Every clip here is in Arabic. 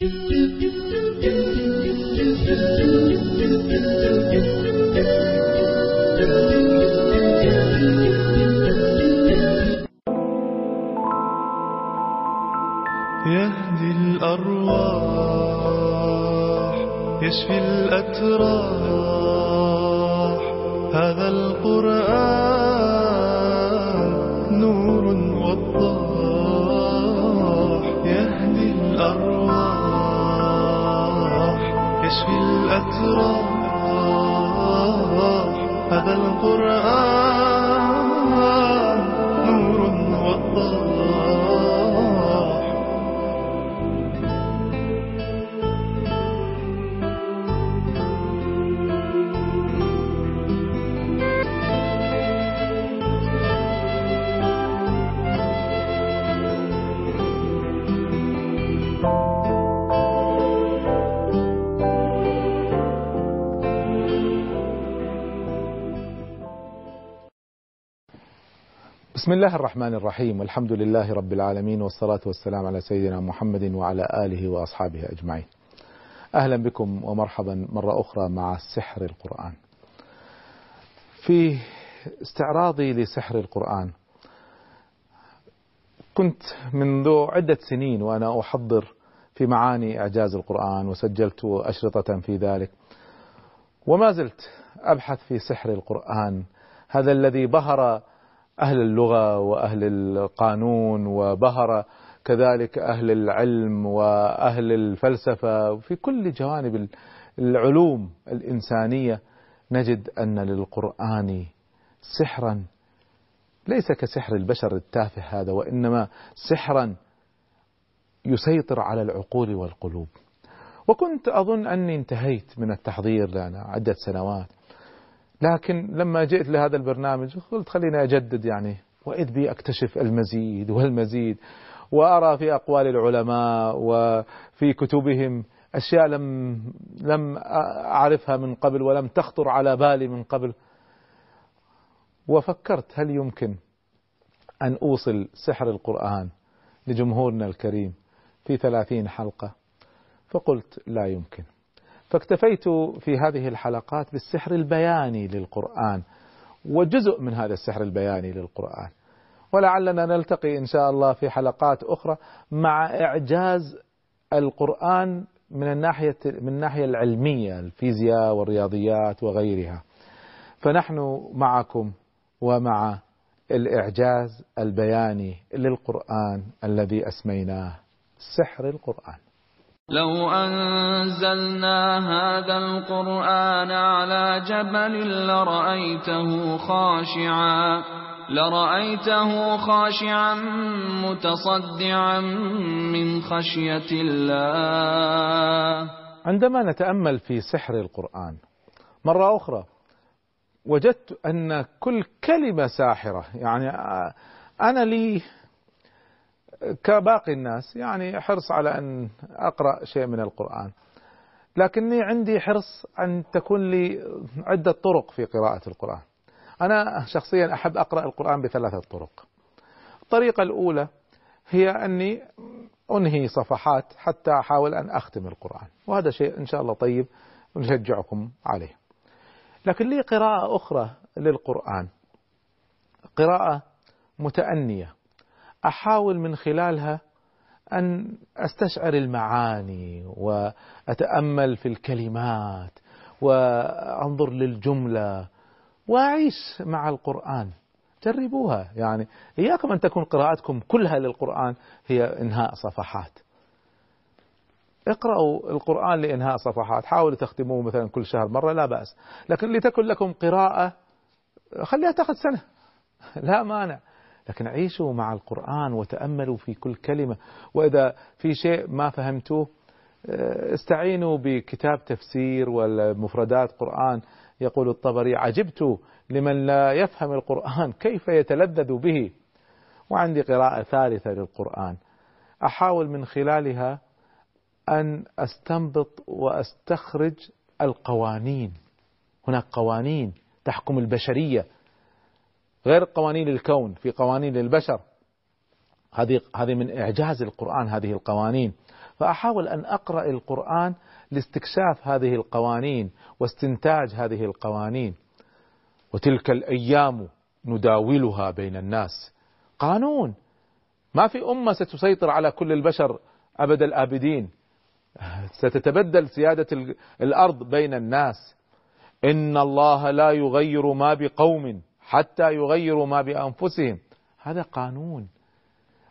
يهدي الأرواح يشفي الأتراح. هذا القرآن الأتراح. هذا القرآن. بسم الله الرحمن الرحيم والحمد لله رب العالمين والصلاة والسلام على سيدنا محمد وعلى آله وأصحابه أجمعين. أهلا بكم ومرحبا مرة أخرى مع سحر القرآن. في استعراضي لسحر القرآن كنت منذ عدة سنين وأنا أحضر في معاني إعجاز القرآن وسجلت أشرطة في ذلك وما زلت أبحث في سحر القرآن هذا الذي بهر أهل اللغة وأهل القانون وبهر كذلك أهل العلم وأهل الفلسفة وفي كل جوانب العلوم الإنسانية نجد أن للقرآن سحرا ليس كسحر البشر التافه هذا وإنما سحرا يسيطر على العقول والقلوب. وكنت أظن أني انتهيت من التحضير لنا عدة سنوات. لكن لما جئت لهذا البرنامج قلت خليني أجدد يعني وإذ بي أكتشف المزيد والمزيد وأرى في أقوال العلماء وفي كتبهم أشياء لم لم أعرفها من قبل ولم تخطر على بالي من قبل. وفكرت هل يمكن أن أوصل سحر القرآن لجمهورنا الكريم في ثلاثين حلقة؟ فقلت لا يمكن. فاكتفيت في هذه الحلقات بالسحر البياني للقرآن وجزء من هذا السحر البياني للقرآن. ولعلنا نلتقي إن شاء الله في حلقات أخرى مع إعجاز القرآن من الناحية من الناحية العلمية الفيزياء والرياضيات وغيرها. فنحن معكم ومع الإعجاز البياني للقرآن الذي أسميناه سحر القرآن. لو أنزلنا هذا القرآن على جبل لرأيته خاشعا لرأيته خاشعا متصدعا من خشية الله. عندما نتأمل في سحر القرآن مرة أخرى وجدت أن كل كلمة ساحرة يعني أنا لي كباقي الناس يعني حرص على أن أقرأ شيء من القرآن. لكني عندي حرص أن تكون لي عدة طرق في قراءة القرآن. أنا شخصيا أحب أقرأ القرآن بثلاثة طرق. الطريقة الأولى هي أني أنهي صفحات حتى أحاول أن أختم القرآن وهذا شيء إن شاء الله طيب ونشجعكم عليه. لكن لي قراءة أخرى للقرآن قراءة متأنية. أحاول من خلالها أن أستشعر المعاني وأتأمل في الكلمات وأنظر للجملة وأعيش مع القرآن. جربوها يعني إياكم أن تكون قراءتكم كلها للقرآن هي إنهاء صفحات. اقرأوا القرآن لإنهاء صفحات. حاولوا تختموه مثلا كل شهر مرة لا بأس. لكن لتكن لكم قراءة خليها تأخذ سنة. لا مانع. لكن عيشوا مع القرآن وتأملوا في كل كلمة. وإذا في شيء ما فهمتوه استعينوا بكتاب تفسير ولا مفردات قرآن. يقول الطبري عجبت لمن لا يفهم القرآن كيف يتلذذ به؟ وعندي قراءة ثالثة للقرآن. أحاول من خلالها أن أستنبط وأستخرج القوانين. هناك قوانين تحكم البشرية. غير قوانين الكون في قوانين للبشر. هذه هذه من إعجاز القرآن هذه القوانين. فأحاول أن أقرأ القرآن لاستكشاف هذه القوانين واستنتاج هذه القوانين. وتلك الأيام نداولها بين الناس. قانون. ما في أمة ستسيطر على كل البشر أبد الآبدين. ستتبدل سيادة الأرض بين الناس. إن الله لا يغير ما بقوم. حتى يغيروا ما بأنفسهم. هذا قانون.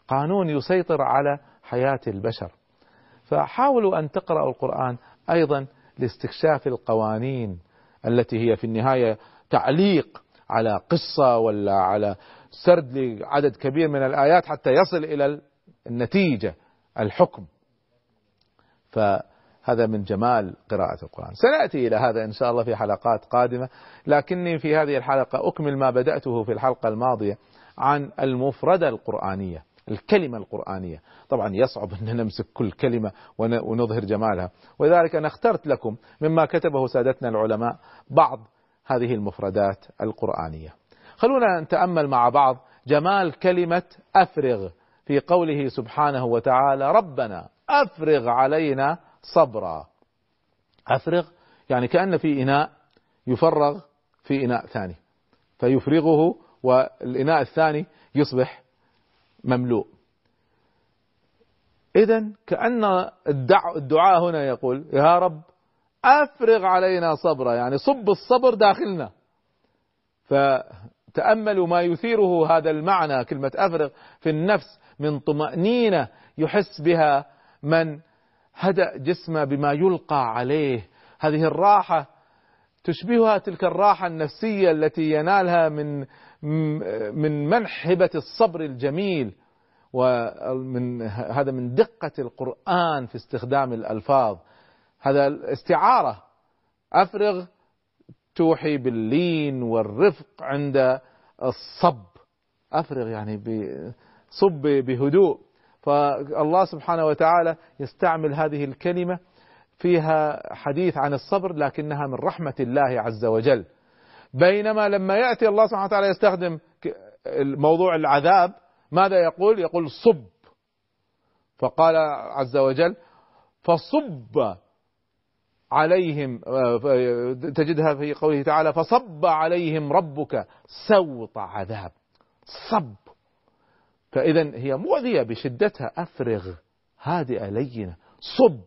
قانون يسيطر على حياة البشر. فحاولوا أن تقرأوا القرآن أيضا لاستكشاف القوانين التي هي في النهاية تعليق على قصة ولا على سرد لعدد كبير من الآيات حتى يصل إلى النتيجة الحكم. فهذا من جمال قراءة القرآن. سنأتي إلى هذا إن شاء الله في حلقات قادمة لكني في هذه الحلقة أكمل ما بدأته في الحلقة الماضية عن المفردة القرآنية الكلمة القرآنية. طبعا يصعب أن نمسك كل كلمة ونظهر جمالها. ولذلك أنا اخترت لكم مما كتبه سادتنا العلماء بعض هذه المفردات القرآنية. خلونا نتأمل مع بعض جمال كلمة أفرغ في قوله سبحانه وتعالى ربنا أفرغ علينا صبرا. أفرغ يعني كأن في إناء يفرغ في إناء ثاني. فيفرغه والإناء الثاني يصبح مملوء. إذا كأن الدعاء هنا يقول يا رب أفرغ علينا صبرا يعني صب الصبر داخلنا. فتأملوا ما يثيره هذا المعنى كلمة أفرغ في النفس من طمأنينة يحس بها من هدأ جسمه بما يلقى عليه. هذه الراحة تشبهها تلك الراحة النفسية التي ينالها من من منح هبة الصبر الجميل ومن هذا من دقة القرآن في استخدام الألفاظ. هذا استعارة أفرغ توحي باللين والرفق عند الصب. أفرغ يعني صب بهدوء. فالله سبحانه وتعالى يستعمل هذه الكلمة فيها حديث عن الصبر لكنها من رحمة الله عز وجل. بينما لما يأتي الله سبحانه وتعالى يستخدم موضوع العذاب ماذا يقول؟ يقول صب. فقال عز وجل فصب عليهم تجدها في قوله تعالى فصب عليهم ربك سوط عذاب. صب. فإذا هي مؤذية بشدتها. أفرغ هادئة لينة. صب.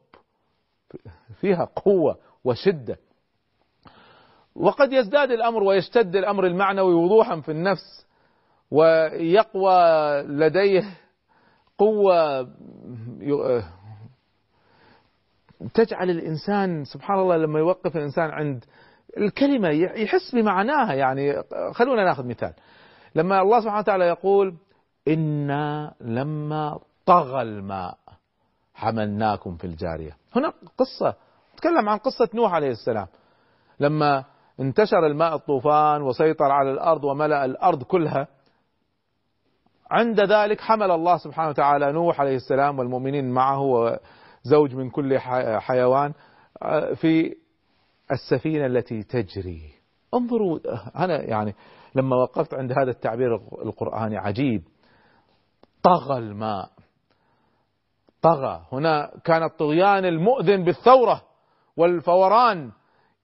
فيها قوة وشدة. وقد يزداد الأمر ويشتد الأمر المعنوي وضوحا في النفس ويقوى لديه قوة تجعل الإنسان سبحان الله لما يوقف الإنسان عند الكلمة يحس بمعناها يعني. خلونا ناخذ مثال. لما الله سبحانه وتعالى يقول إنا لما طغى الماء حملناكم في الجارية. هنا قصة تكلم عن قصة نوح عليه السلام. لما انتشر الماء الطوفان وسيطر على الأرض وملأ الأرض كلها عند ذلك حمل الله سبحانه وتعالى نوح عليه السلام والمؤمنين معه وزوج من كل حيوان في السفينة التي تجري. انظروا أنا يعني لما وقفت عند هذا التعبير القرآني عجيب. طغى الماء. طغى. هنا كان الطغيان المؤذن بالثورة والفوران.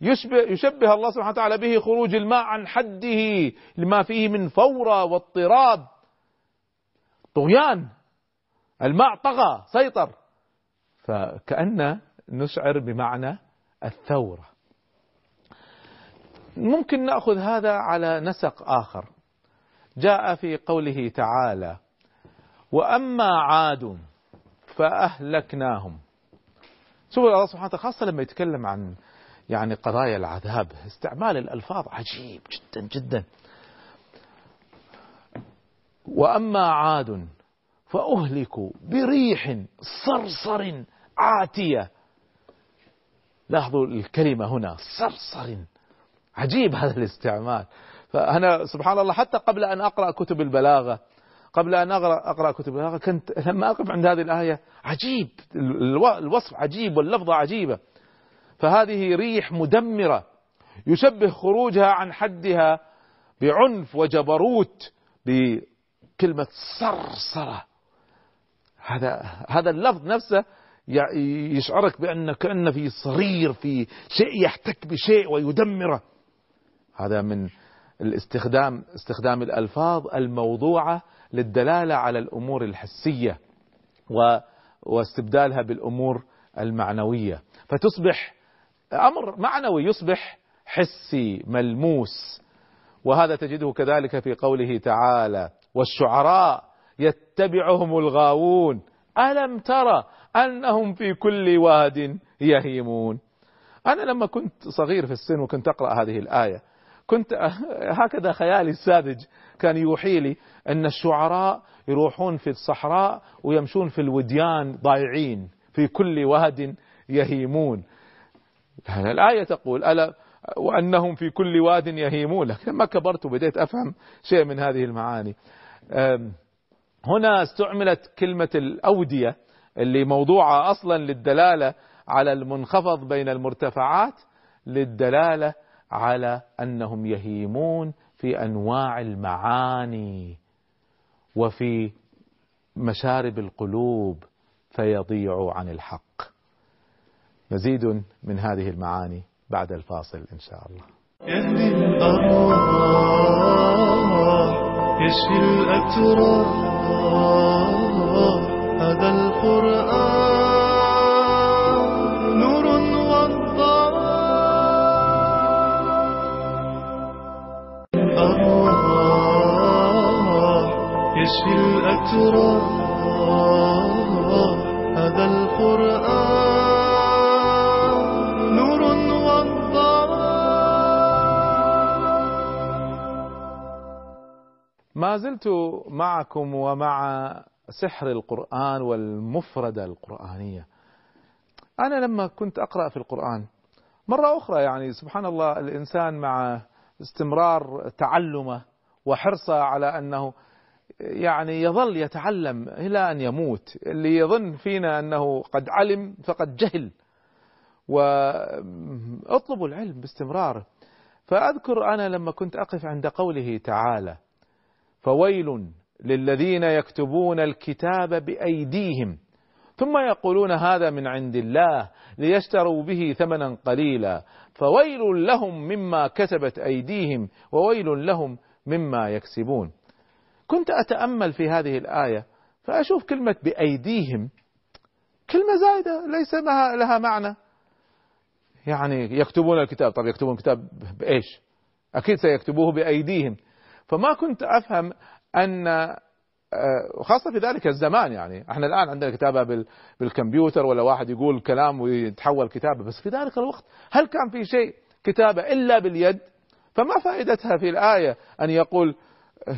يشبه, يشبه الله سبحانه وتعالى به خروج الماء عن حده لما فيه من فورة واضطراب طغيان. الماء طغى سيطر. فكأن نشعر بمعنى الثورة. ممكن نأخذ هذا على نسق آخر. جاء في قوله تعالى وأما عاد فأهلكناهم. شوف الله سبحانه وتعالى خاصة لما يتكلم عن يعني قضايا العذاب استعمال الألفاظ عجيب جدا جدا. وأما عاد فأهلكوا بريح صرصر عاتية. لاحظوا الكلمة هنا صرصر. عجيب هذا الاستعمال. فأنا سبحان الله حتى قبل أن أقرأ كتب البلاغة قبل أن أقرأ, أقرأ كتب كنت لما أقف عند هذه الآية عجيب. الوصف عجيب واللفظة عجيبة. فهذه ريح مدمرة يشبه خروجها عن حدها بعنف وجبروت بكلمة صرصرة. هذا هذا اللفظ نفسه يشعرك بأن كأن في صرير في شيء يحتك بشيء ويدمره. هذا من الاستخدام استخدام الألفاظ الموضوعة للدلالة على الأمور الحسية واستبدالها بالأمور المعنوية. فتصبح أمر معنوي يصبح حسي ملموس. وهذا تجده كذلك في قوله تعالى والشعراء يتبعهم الغاوون ألم ترى أنهم في كل واد يهيمون؟ أنا لما كنت صغير في السن وكنت أقرأ هذه الآية كنت هكذا خيالي الساذج كان يوحي لي أن الشعراء يروحون في الصحراء ويمشون في الوديان ضايعين في كل واد يهيمون. الآية تقول ألا وأنهم في كل واد يهيمون؟ لكن لما كبرت وبديت أفهم شيء من هذه المعاني. هنا استعملت كلمة الأودية اللي موضوعة أصلا للدلالة على المنخفض بين المرتفعات للدلالة على أنهم يهيمون في أنواع المعاني وفي مشارب القلوب فيضيعوا عن الحق. مزيد من هذه المعاني بعد الفاصل إن شاء الله. يهدي الأرواح يشفي الأتراح هذا القرآن. والضوء يشفي الأتراح هذا القرآن نور ما زلت معكم ومع سحر القرآن والمفردة القرآنية. أنا لما كنت أقرأ في القرآن مرة أخرى يعني سبحان الله الإنسان مع استمرار تعلمه وحرصه على أنه يعني يظل يتعلم إلى أن يموت. اللي يظن فينا أنه قد علم فقد جهل. واطلبوا العلم باستمرار. فأذكر أنا لما كنت أقف عند قوله تعالى فويل للذين يكتبون الكتاب بأيديهم. ثم يقولون هذا من عند الله ليشتروا به ثمنا قليلا. فويل لهم مما كتبت أيديهم وويل لهم مما يكسبون. كنت أتأمل في هذه الآية فأشوف كلمة بأيديهم كلمة زائدة ليس لها معنى. يعني يكتبون الكتاب طب يكتبون الكتاب بإيش؟ أكيد سيكتبوه بأيديهم. فما كنت أفهم أن وخاصة في ذلك الزمان يعني إحنا الآن عندنا كتابة بالكمبيوتر ولا واحد يقول كلام ويتحول كتابة بس في ذلك الوقت هل كان في شيء كتابة إلا باليد؟ فما فائدتها في الآية أن يقول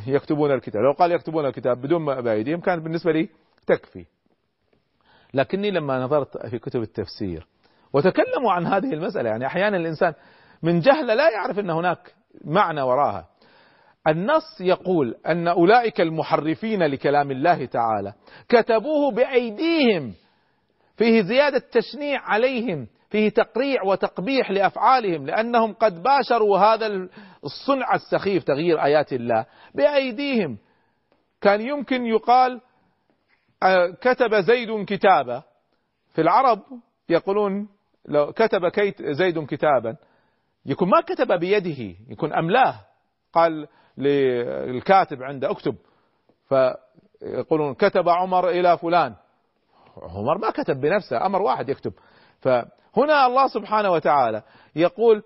يكتبون الكتاب. لو قال يكتبون الكتاب بدون ما بأيديهم كانت بالنسبة لي تكفي. لكني لما نظرت في كتب التفسير وتكلموا عن هذه المسألة يعني أحيانا الإنسان من جهل لا يعرف أن هناك معنى وراها. النص يقول أن أولئك المحرفين لكلام الله تعالى كتبوه بأيديهم فيه زيادة تشنيع عليهم فيه تقريع وتقبيح لأفعالهم لأنهم قد باشروا هذا الصنع السخيف تغيير آيات الله. بأيديهم. كان يمكن يقال كتب زيد كتابا. في العرب يقولون لو كتب كيت زيد كتابا. يكون ما كتب بيده يكون أملاه. قال للكاتب عنده أكتب. فيقولون كتب عمر إلى فلان. عمر ما كتب بنفسه أمر واحد يكتب. فهنا الله سبحانه وتعالى يقول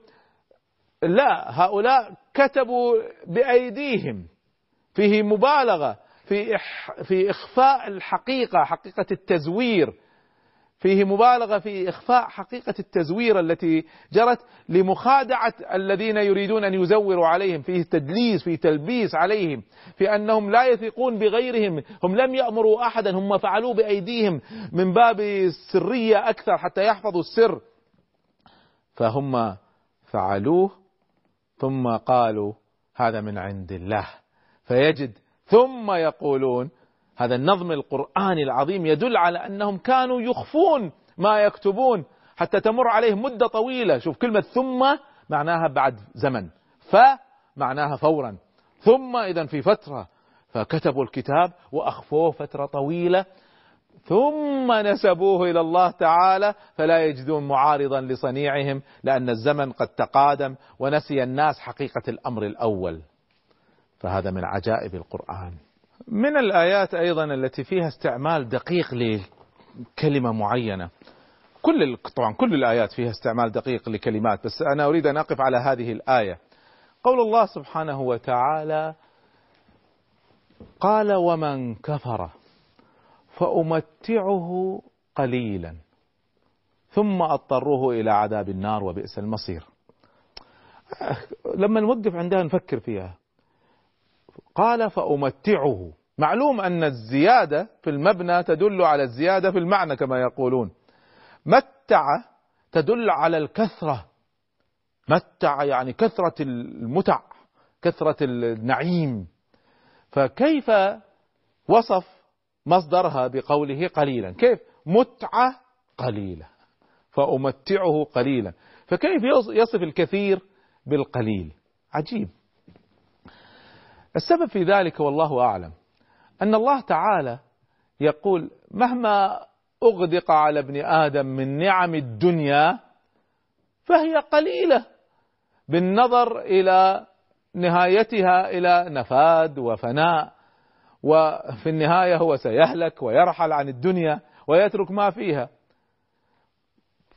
لا هؤلاء كتبوا بأيديهم فيه مبالغة في في إخفاء الحقيقة حقيقة التزوير. فيه مبالغة في إخفاء حقيقة التزوير التي جرت لمخادعة الذين يريدون أن يزوروا عليهم. فيه تدليس فيه تلبيس عليهم في أنهم لا يثقون بغيرهم. هم لم يأمروا أحدا هم فعلوه بأيديهم من باب السرية أكثر حتى يحفظوا السر. فهم فعلوه ثم قالوا هذا من عند الله. فيجد ثم يقولون هذا النظم القرآني العظيم يدل على أنهم كانوا يخفون ما يكتبون حتى تمر عليهم مدة طويلة. شوف كلمة ثم معناها بعد زمن ف معناها فورا. ثم إذا في فترة فكتبوا الكتاب وأخفوه فترة طويلة. ثم نسبوه إلى الله تعالى فلا يجدون معارضا لصنيعهم لأن الزمن قد تقادم ونسي الناس حقيقة الأمر الأول. فهذا من عجائب القرآن. من الآيات أيضا التي فيها استعمال دقيق لكلمة معينة. كل طبعا كل الآيات فيها استعمال دقيق لكلمات بس أنا أريد أن أقف على هذه الآية. قول الله سبحانه وتعالى قال ومن كفر. فأمتعه قليلا ثم أضطره إلى عذاب النار وبئس المصير. لما نوقف عندها نفكر فيها. قال فأمتعه. معلوم أن الزيادة في المبنى تدل على الزيادة في المعنى كما يقولون. متع تدل على الكثرة. متع يعني كثرة المتع كثرة النعيم. فكيف وصف مصدرها بقوله قليلا. كيف؟ متعة قليلة. فأمتعه قليلا. فكيف يصف الكثير بالقليل؟ عجيب. السبب في ذلك والله أعلم أن الله تعالى يقول مهما أغدق على ابن آدم من نعم الدنيا فهي قليلة بالنظر إلى نهايتها إلى نفاد وفناء. وفي النهاية هو سيهلك ويرحل عن الدنيا ويترك ما فيها.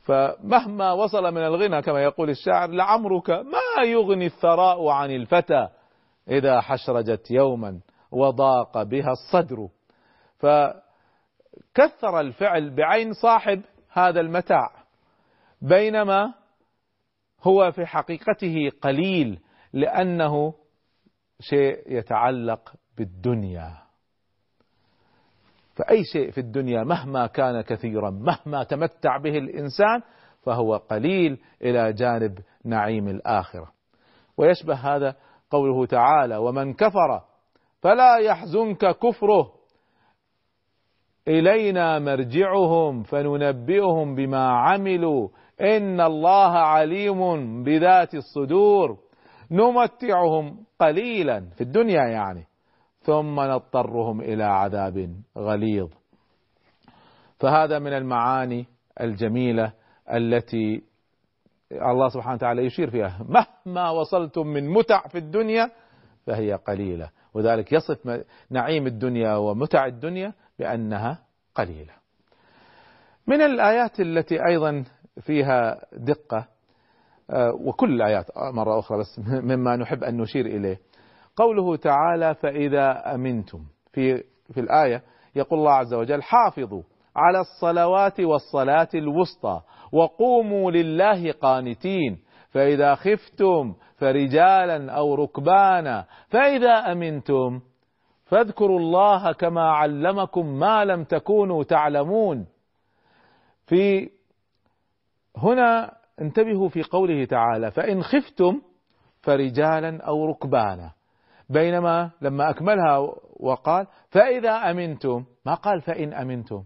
فمهما وصل من الغنى كما يقول الشاعر لعمرك ما يغني الثراء عن الفتى إذا حشرجت يوما وضاق بها الصدر. فكثر الفعل بعين صاحب هذا المتاع بينما هو في حقيقته قليل لأنه شيء يتعلق بالدنيا. فأي شيء في الدنيا مهما كان كثيرا مهما تمتع به الإنسان فهو قليل إلى جانب نعيم الآخرة. ويشبه هذا قوله تعالى ومن كفر فلا يحزنك كفره. إلينا مرجعهم فننبئهم بما عملوا. إن الله عليم بذات الصدور. نمتعهم قليلا في الدنيا يعني. ثم نضطرهم إلى عذاب غليظ. فهذا من المعاني الجميلة التي الله سبحانه وتعالى يشير فيها. مهما وصلتم من متع في الدنيا فهي قليلة. وذلك يصف نعيم الدنيا ومتع الدنيا بأنها قليلة. من الآيات التي أيضا فيها دقة آه، وكل الآيات مرة أخرى بس مما نحب أن نشير إليه. قوله تعالى فإذا أمنتم. في في الآية يقول الله عز وجل حافظوا على الصلوات والصلاة الوسطى وقوموا لله قانتين. فإذا خفتم فرجالا أو ركبانا فإذا أمنتم فاذكروا الله كما علمكم ما لم تكونوا تعلمون. في هنا انتبهوا في قوله تعالى فإن خفتم فرجالا أو ركبانا. بينما لما أكملها وقال فإذا أمنتم ما قال فإن أمنتم.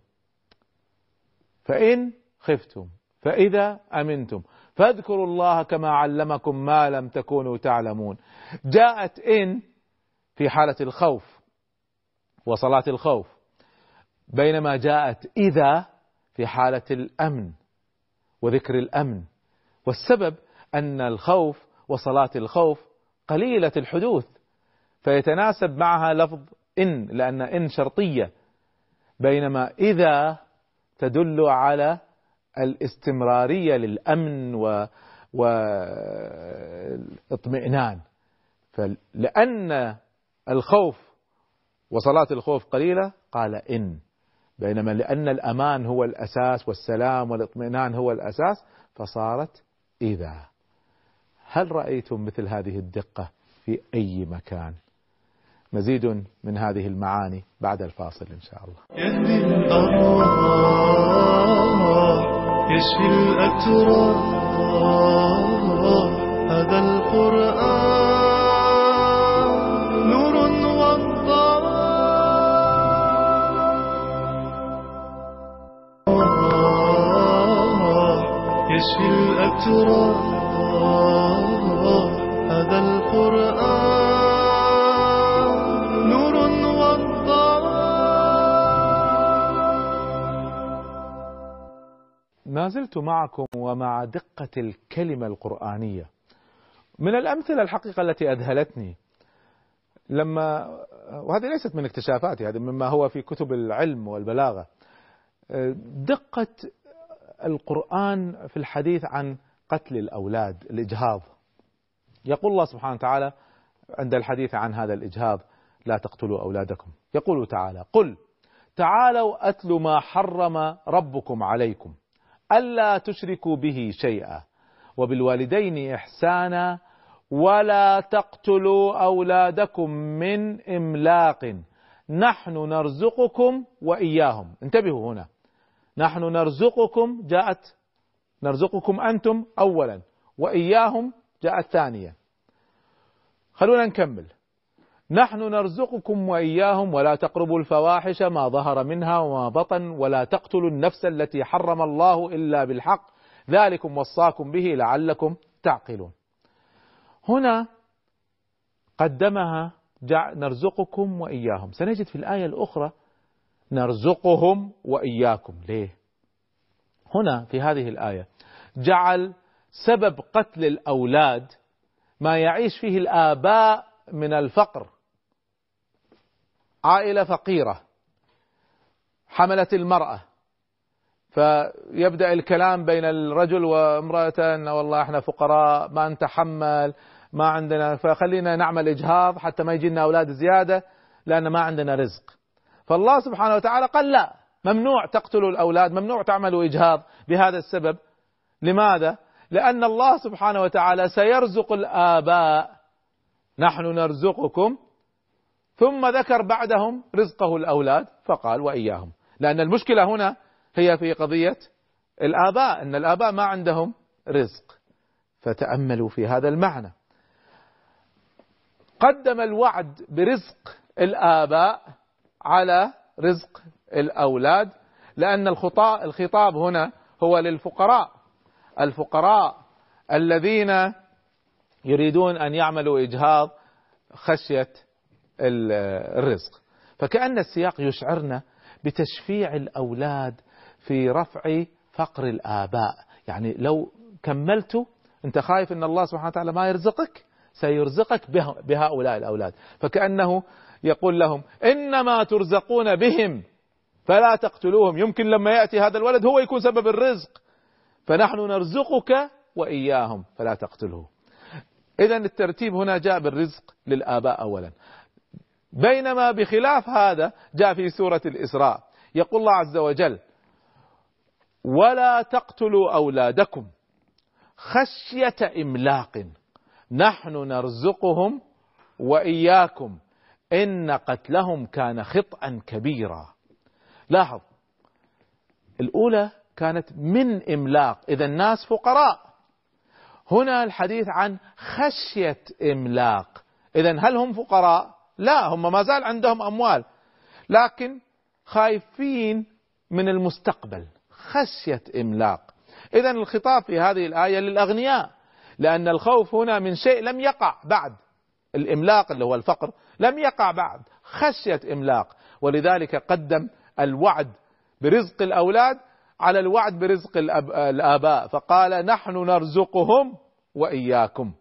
فإن خفتم. فإذا أمنتم. فاذكروا الله كما علمكم ما لم تكونوا تعلمون. جاءت إن في حالة الخوف وصلاة الخوف. بينما جاءت إذا في حالة الأمن وذكر الأمن. والسبب أن الخوف وصلاة الخوف قليلة الحدوث. فيتناسب معها لفظ إن لأن إن شرطية بينما إذا تدل على الاستمرارية للأمن و والاطمئنان. فلأن الخوف وصلاة الخوف قليلة قال إن. بينما لأن الأمان هو الأساس والسلام والاطمئنان هو الأساس فصارت إذا. هل رأيتم مثل هذه الدقة في أي مكان؟ مزيد من هذه المعاني بعد الفاصل إن شاء الله. يهدي الأرواح يشفي الأتراح هذا القرآن نور وضاء يشفي الأتراح زلت معكم ومع دقة الكلمة القرآنية. من الأمثلة الحقيقة التي أذهلتني لما وهذه ليست من اكتشافاتي هذه مما هو في كتب العلم والبلاغة. دقة القرآن في الحديث عن قتل الأولاد الإجهاض. يقول الله سبحانه وتعالى عند الحديث عن هذا الإجهاض لا تقتلوا أولادكم. يقول تعالى قل تعالوا أتل ما حرم ربكم عليكم. ألا تشركوا به شيئا. وبالوالدين إحسانا ولا تقتلوا أولادكم من إملاق. نحن نرزقكم وإياهم. انتبهوا هنا. نحن نرزقكم جاءت نرزقكم أنتم أولا وإياهم جاءت ثانيا. خلونا نكمل. نحن نرزقكم وإياهم ولا تقربوا الفواحش ما ظهر منها وما بطن ولا تقتلوا النفس التي حرم الله إلا بالحق. ذلكم وصاكم به لعلكم تعقلون. هنا قدمها نرزقكم وإياهم. سنجد في الآية الأخرى نرزقهم وإياكم. ليه؟ هنا في هذه الآية جعل سبب قتل الأولاد ما يعيش فيه الآباء من الفقر. عائلة فقيرة حملت المرأة. فيبدأ الكلام بين الرجل وامرأته أن والله إحنا فقراء ما نتحمل ما عندنا. فخلينا نعمل إجهاض حتى ما يجينا أولاد زيادة لأن ما عندنا رزق. فالله سبحانه وتعالى قال لا ممنوع تقتلوا الأولاد ممنوع تعملوا إجهاض بهذا السبب. لماذا؟ لأن الله سبحانه وتعالى سيرزق الآباء. نحن نرزقكم ثم ذكر بعدهم رزقه الأولاد فقال وإياهم. لأن المشكلة هنا هي في قضية الآباء أن الآباء ما عندهم رزق. فتأملوا في هذا المعنى. قدم الوعد برزق الآباء على رزق الأولاد لأن الخطاب هنا هو للفقراء. الفقراء الذين يريدون أن يعملوا إجهاض خشية الرزق. فكأن السياق يشعرنا بتشفيع الأولاد في رفع فقر الآباء. يعني لو كملت أنت خايف أن الله سبحانه وتعالى ما يرزقك؟ سيرزقك بهؤلاء الأولاد. فكأنه يقول لهم إنما ترزقون بهم فلا تقتلوهم. يمكن لما يأتي هذا الولد هو يكون سبب الرزق. فنحن نرزقك وإياهم فلا تقتله إذا الترتيب هنا جاء بالرزق للآباء أولا. بينما بخلاف هذا جاء في سورة الإسراء. يقول الله عز وجل ولا تقتلوا أولادكم خشية إملاق. نحن نرزقهم وإياكم. إن قتلهم كان خطأ كبيرا. لاحظ الأولى كانت من إملاق. إذا الناس فقراء. هنا الحديث عن خشية إملاق. إذا هل هم فقراء؟ لا هم ما زال عندهم أموال. لكن خايفين من المستقبل خشية إملاق. إذا الخطاب في هذه الآية للأغنياء لأن الخوف هنا من شيء لم يقع بعد. الإملاق اللي هو الفقر لم يقع بعد خشية إملاق. ولذلك قدم الوعد برزق الأولاد على الوعد برزق الآباء. فقال نحن نرزقهم وإياكم.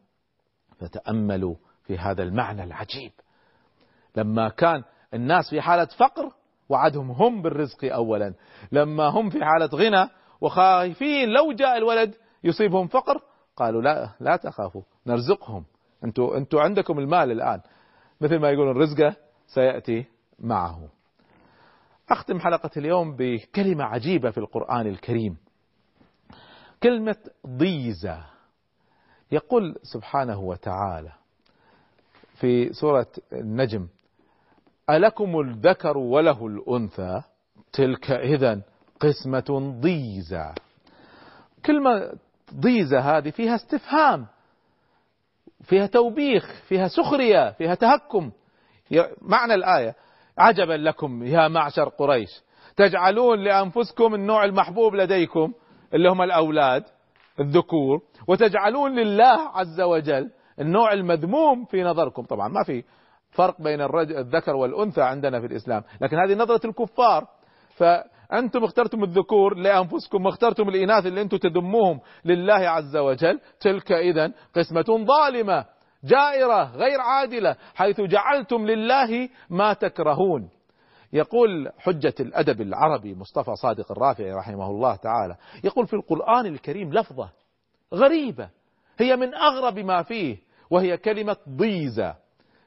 فتأملوا في هذا المعنى العجيب. لما كان الناس في حالة فقر وعدهم هم بالرزق أولا. لما هم في حالة غنى وخايفين لو جاء الولد يصيبهم فقر قالوا لا لا تخافوا نرزقهم. أنتوا أنتوا عندكم المال الآن. مثل ما يقولون رزقه سيأتي معه. أختم حلقة اليوم بكلمة عجيبة في القرآن الكريم. كلمة ضيزة يقول سبحانه وتعالى في سورة النجم ألكم الذكر وله الأنثى؟ تلك إذا قسمة ضيزة كلمة ضيزة هذه فيها استفهام فيها توبيخ فيها سخرية فيها تهكم. معنى الآية عجبا لكم يا معشر قريش تجعلون لأنفسكم النوع المحبوب لديكم اللي هم الأولاد الذكور وتجعلون لله عز وجل النوع المذموم في نظركم. طبعا ما في فرق بين الرجل الذكر والأنثى عندنا في الإسلام. لكن هذه نظرة الكفار. أنتم اخترتم الذكور لأنفسكم واخترتم الإناث اللي أنتم تذموهم لله عز وجل. تلك إذا قسمة ظالمة جائرة غير عادلة حيث جعلتم لله ما تكرهون. يقول حجة الأدب العربي مصطفى صادق الرافعي رحمه الله تعالى يقول في القرآن الكريم لفظة غريبة هي من أغرب ما فيه وهي كلمة ضيزة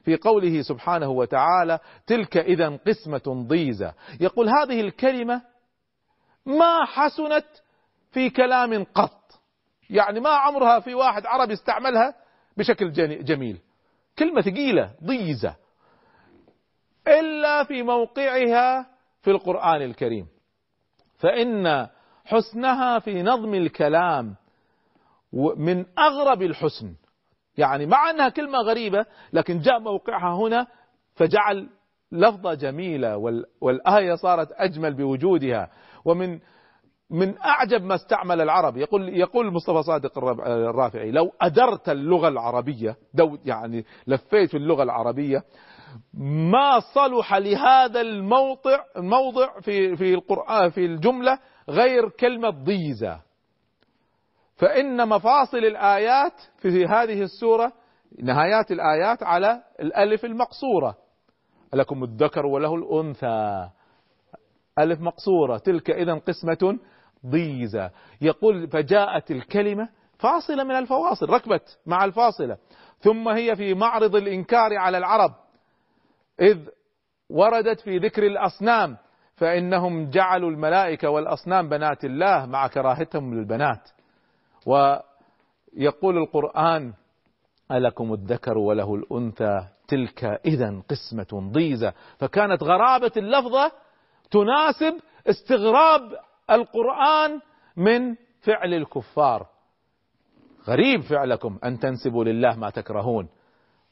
في قوله سبحانه وتعالى تلك إذا قسمة ضيزة يقول هذه الكلمة ما حسنت في كلام قط. يعني ما عمرها في واحد عربي استعملها بشكل جميل. كلمة ثقيلة ضيزة إلا في موقعها في القرآن الكريم. فإن حسنها في نظم الكلام من أغرب الحسن. يعني مع أنها كلمة غريبة لكن جاء موقعها هنا فجعل لفظة جميلة والآية صارت أجمل بوجودها. ومن من أعجب ما استعمل العرب. يقول يقول مصطفى صادق الرافعي لو أدرت اللغة العربية دو يعني لفيت في اللغة العربية ما صلح لهذا الموضع الموضع في في القرآن في الجملة غير كلمة ضيزة. فإن مفاصل الآيات في هذه السورة نهايات الآيات على الألف المقصورة. لكم الذكر وله الأنثى. ألف مقصورة. تلك إذا قسمة ضيزة يقول فجاءت الكلمة فاصلة من الفواصل ركبت مع الفاصلة. ثم هي في معرض الإنكار على العرب. إذ وردت في ذكر الأصنام فإنهم جعلوا الملائكة والأصنام بنات الله مع كراهتهم للبنات. ويقول القرآن ألكم الذكر وله الأنثى تلك إذا قسمة ضيزة فكانت غرابة اللفظة تناسب استغراب القرآن من فعل الكفار. غريب فعلكم أن تنسبوا لله ما تكرهون.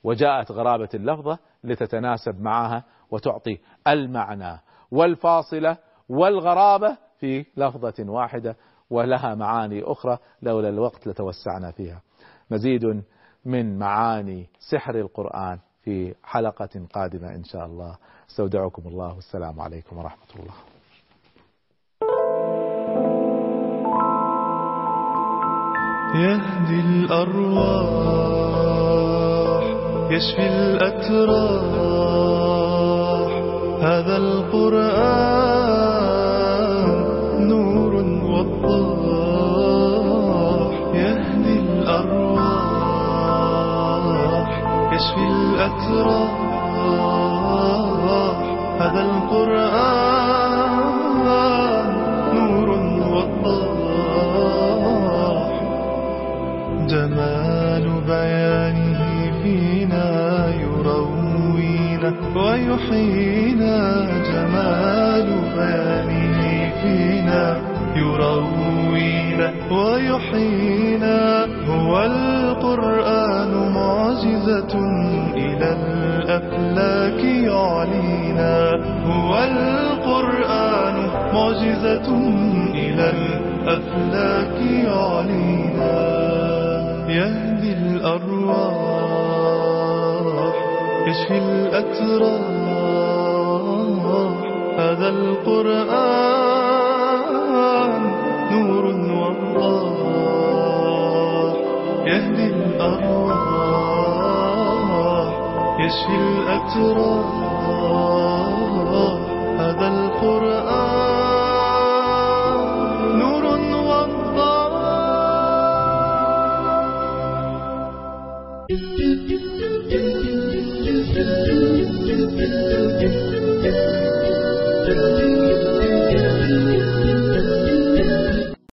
وجاءت غرابة اللفظة لتتناسب معها وتعطي المعنى والفاصلة والغرابة في لفظة واحدة ولها معاني أخرى لولا الوقت لتوسعنا فيها. مزيد من معاني سحر القرآن في حلقة قادمة إن شاء الله. أستودعكم الله. والسلام عليكم ورحمة الله. يهدي الأرواح يشفي الأتراح. هذا القرآن يشفي الأتراح. هذا القرآن نور وضاح. جمال بيانه فينا يروينا ويحيينا. جمال بيانه فينا يروينا ويحيينا. هو معجزة إلى الأفلاك يعلينا هو القرآن معجزة إلى الأفلاك يعلينا يهدي الأرواح يشفي الأتراح. هذا القرآن نور وضاح يهدي الأرواح. يشفي الأتراح هذا القرآن.